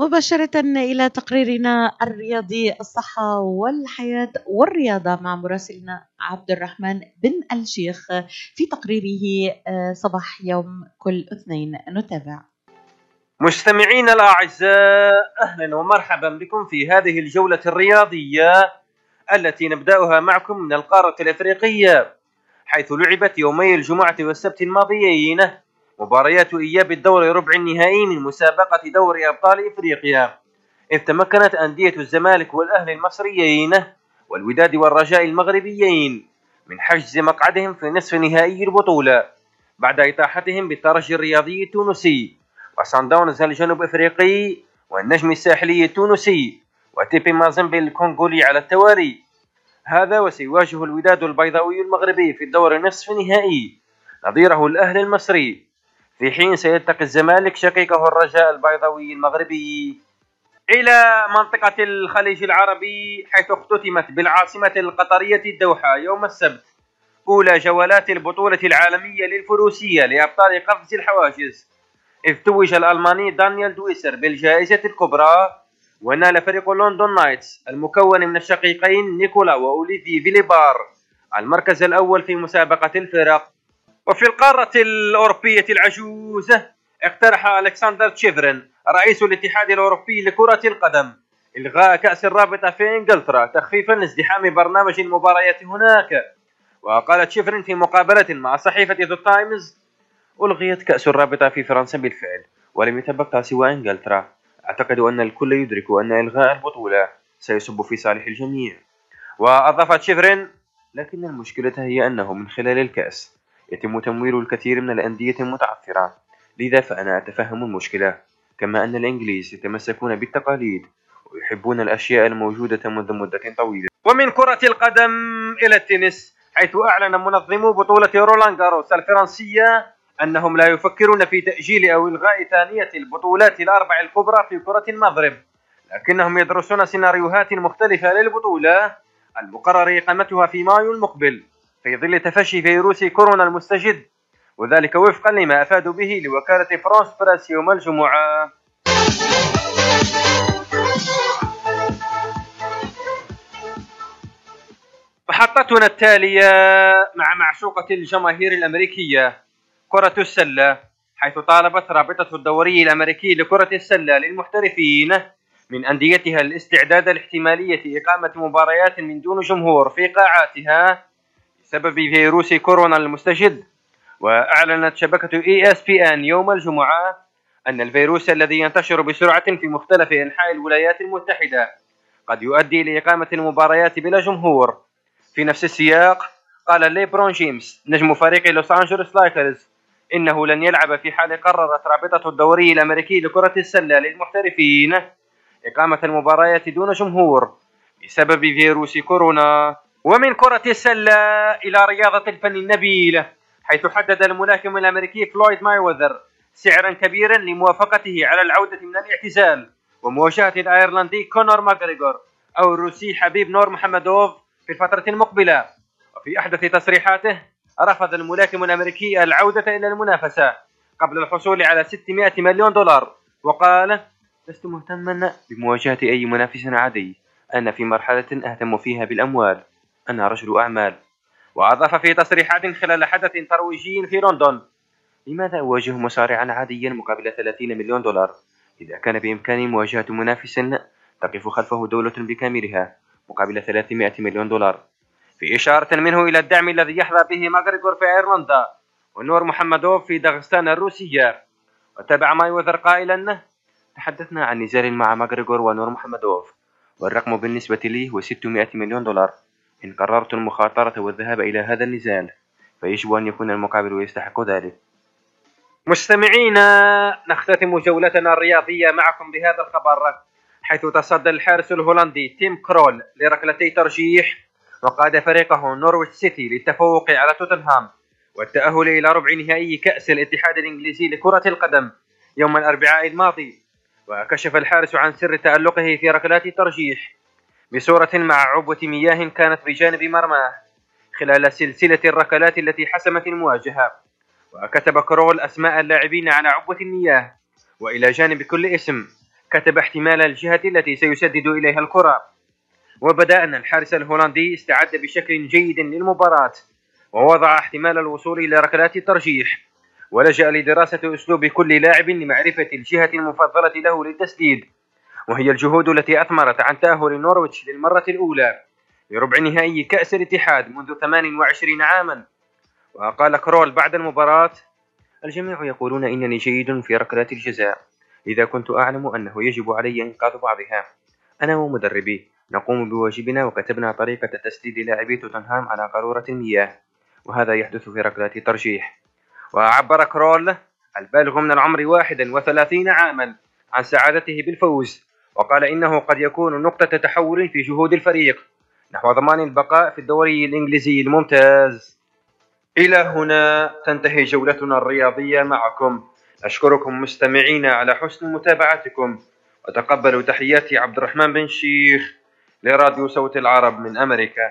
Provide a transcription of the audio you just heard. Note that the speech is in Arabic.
مباشرة إلى تقريرنا الرياضي الصحة والحياة والرياضة مع مراسلنا عبد الرحمن بن الشيخ في تقريره آه، صباح يوم كل اثنين. نتابع. مستمعينا الأعزاء أهلا ومرحبا بكم في هذه الجولة الرياضية التي نبدأها معكم من القارة الأفريقية حيث لعبت يومي الجمعة والسبت الماضيين مباريات إياب الدور ربع النهائي من مسابقة دوري أبطال إفريقيا. إذ تمكنت أندية الزمالك والأهلي المصريين والوداد والرجاء المغربيين من حجز مقعدهم في نصف نهائي البطولة بعد إطاحتهم بالترجي الرياضي التونسي وصن داونز الجنوب إفريقي والنجم الساحلي التونسي وتيبي مازمبي الكونغولي على التوالي. هذا وسيواجه الوداد البيضاوي المغربي في الدور النصف النهائي نظيره الأهلي المصري. في حين سيلتقي الزمالك شقيقه الرجاء البيضاوي المغربي إلى منطقة الخليج العربي حيث اختتمت بالعاصمة القطرية الدوحة يوم السبت أولى جولات البطولة العالمية للفروسية لأبطال قفز الحواجز. إذ توج الألماني دانيال دويسر بالجائزة الكبرى ونال فريق لندن نايتس المكون من الشقيقين نيكولا وأوليفي فيليبار المركز الأول في مسابقة الفرق. وفي القارة الأوروبية العجوزة اقترح ألكسندر تشيفرن رئيس الاتحاد الأوروبي لكرة القدم إلغاء كأس الرابطة في إنجلترا تخفيفا لازدحام برنامج المباريات هناك. وقال تشيفرن في مقابلة مع صحيفة ذا تايمز ألغيت كأس الرابطة في فرنسا بالفعل ولم يتبقى سوى إنجلترا. أعتقد أن الكل يدرك أن إلغاء البطولة سيصب في صالح الجميع. وأضاف تشيفرين لكن المشكلة هي أنه من خلال الكأس يتم تمويل الكثير من الأندية المتعثرة. لذا فأنا أتفهم المشكلة. كما أن الإنجليز يتمسكون بالتقاليد ويحبون الأشياء الموجودة منذ مدة طويلة. ومن كرة القدم إلى التنس حيث أعلن منظمو بطولة رولان جاروس الفرنسية أنهم لا يفكرون في تأجيل أو إلغاء ثانية البطولات الأربع الكبرى في كرة المضرب لكنهم يدرسون سيناريوهات مختلفة للبطولة المقرر إقامتها في مايو المقبل. في ظل تفشي فيروس كورونا المستجد وذلك وفقا لما أفادوا به لوكالة فرانس براس يوم الجمعة محطتنا التالية مع معشوقة الجماهير الأمريكية كرة السلة حيث طالبت رابطة الدوري الأمريكي لكرة السلة للمحترفين من أنديتها الاستعداد لاحتمالية إقامة مباريات من دون جمهور في قاعاتها بسبب فيروس كورونا المستجد. وأعلنت شبكة ESPN يوم الجمعة أن الفيروس الذي ينتشر بسرعة في مختلف أنحاء الولايات المتحدة قد يؤدي لإقامة المباريات بلا جمهور. في نفس السياق قال ليبرون جيمس نجم فريق لوس أنجلوس لايكرز إنه لن يلعب في حال قررت رابطة الدوري الأمريكي لكرة السلة للمحترفين إقامة المباريات دون جمهور بسبب فيروس كورونا. ومن كرة السلة إلى رياضة الفن النبيل حيث حدد الملاكم الأمريكي فلويد مايوذر سعرا كبيرا لموافقته على العودة من الاعتزال ومواجهة الأيرلندي كونور ماغريغور أو الروسي حبيب نور محمدوف في الفترة المقبلة. وفي أحدث تصريحاته رفض الملاكم الأمريكي العودة إلى المنافسة قبل الحصول على 600 مليون دولار وقال لست مهتما بمواجهة أي منافس عادي أنا في مرحلة أهتم فيها بالأموال. أنا رجل أعمال وأضاف في تصريحات خلال حدث ترويجي في لندن. لماذا أواجه مصارعا عاديا مقابل 30 مليون دولار؟ إذا كان بإمكاني مواجهة منافس تقف خلفه دولة بكاملها مقابل 300 مليون دولار. في إشارة منه إلى الدعم الذي يحظى به ماغريغور في أيرلندا ونور محمدوف في داغستان الروسية. وتابع مايوذر قائلا تحدثنا عن نزال مع ماغريغور ونور محمدوف والرقم بالنسبة لي هو 600 مليون دولار. إن قررت المخاطرة والذهاب إلى هذا النزال فيجب أن يكون المقابل يستحق ذلك. مستمعينا نختتم جولتنا الرياضية معكم بهذا الخبر حيث تصدى الحارس الهولندي تيم كرول لركلتي ترجيح وقاد فريقه نورويتش سيتي للتفوق على توتنهام والتأهل إلى ربع نهائي كأس الاتحاد الإنجليزي لكرة القدم يوم الأربعاء الماضي. وكشف الحارس عن سر تألقه في ركلات الترجيح بصورة مع عبوة مياه كانت بجانب مرماه خلال سلسلة الركلات التي حسمت المواجهة. وكتب كرول أسماء اللاعبين على عبوة المياه. وإلى جانب كل اسم كتب احتمال الجهة التي سيسدد إليها الكرة. وبدا أن الحارس الهولندي استعد بشكل جيد للمباراة. ووضع احتمال الوصول إلى ركلات الترجيح. ولجأ لدراسة أسلوب كل لاعب لمعرفة الجهة المفضلة له للتسديد. وهي الجهود التي أثمرت عن تأهل نورويتش للمرة الأولى لربع نهائي كأس الاتحاد منذ 28 عاما. وقال كرول بعد المباراة الجميع يقولون إنني جيد في ركلات الجزاء إذا كنت أعلم أنه يجب علي إنقاذ بعضها. أنا ومدربي نقوم بواجبنا وكتبنا طريقة تسديد لاعبي توتنهام على قارورة المياه وهذا يحدث في ركلات ترجيح وعبر كرول البالغ من العمر 31 عاما عن سعادته بالفوز. وقال إنه قد يكون نقطة تحول في جهود الفريق نحو ضمان البقاء في الدوري الإنجليزي الممتاز. إلى هنا تنتهي جولتنا الرياضية معكم. أشكركم مستمعينا على حسن متابعتكم. وتقبلوا تحياتي عبد الرحمن بن شيخ لراديو صوت العرب من أمريكا.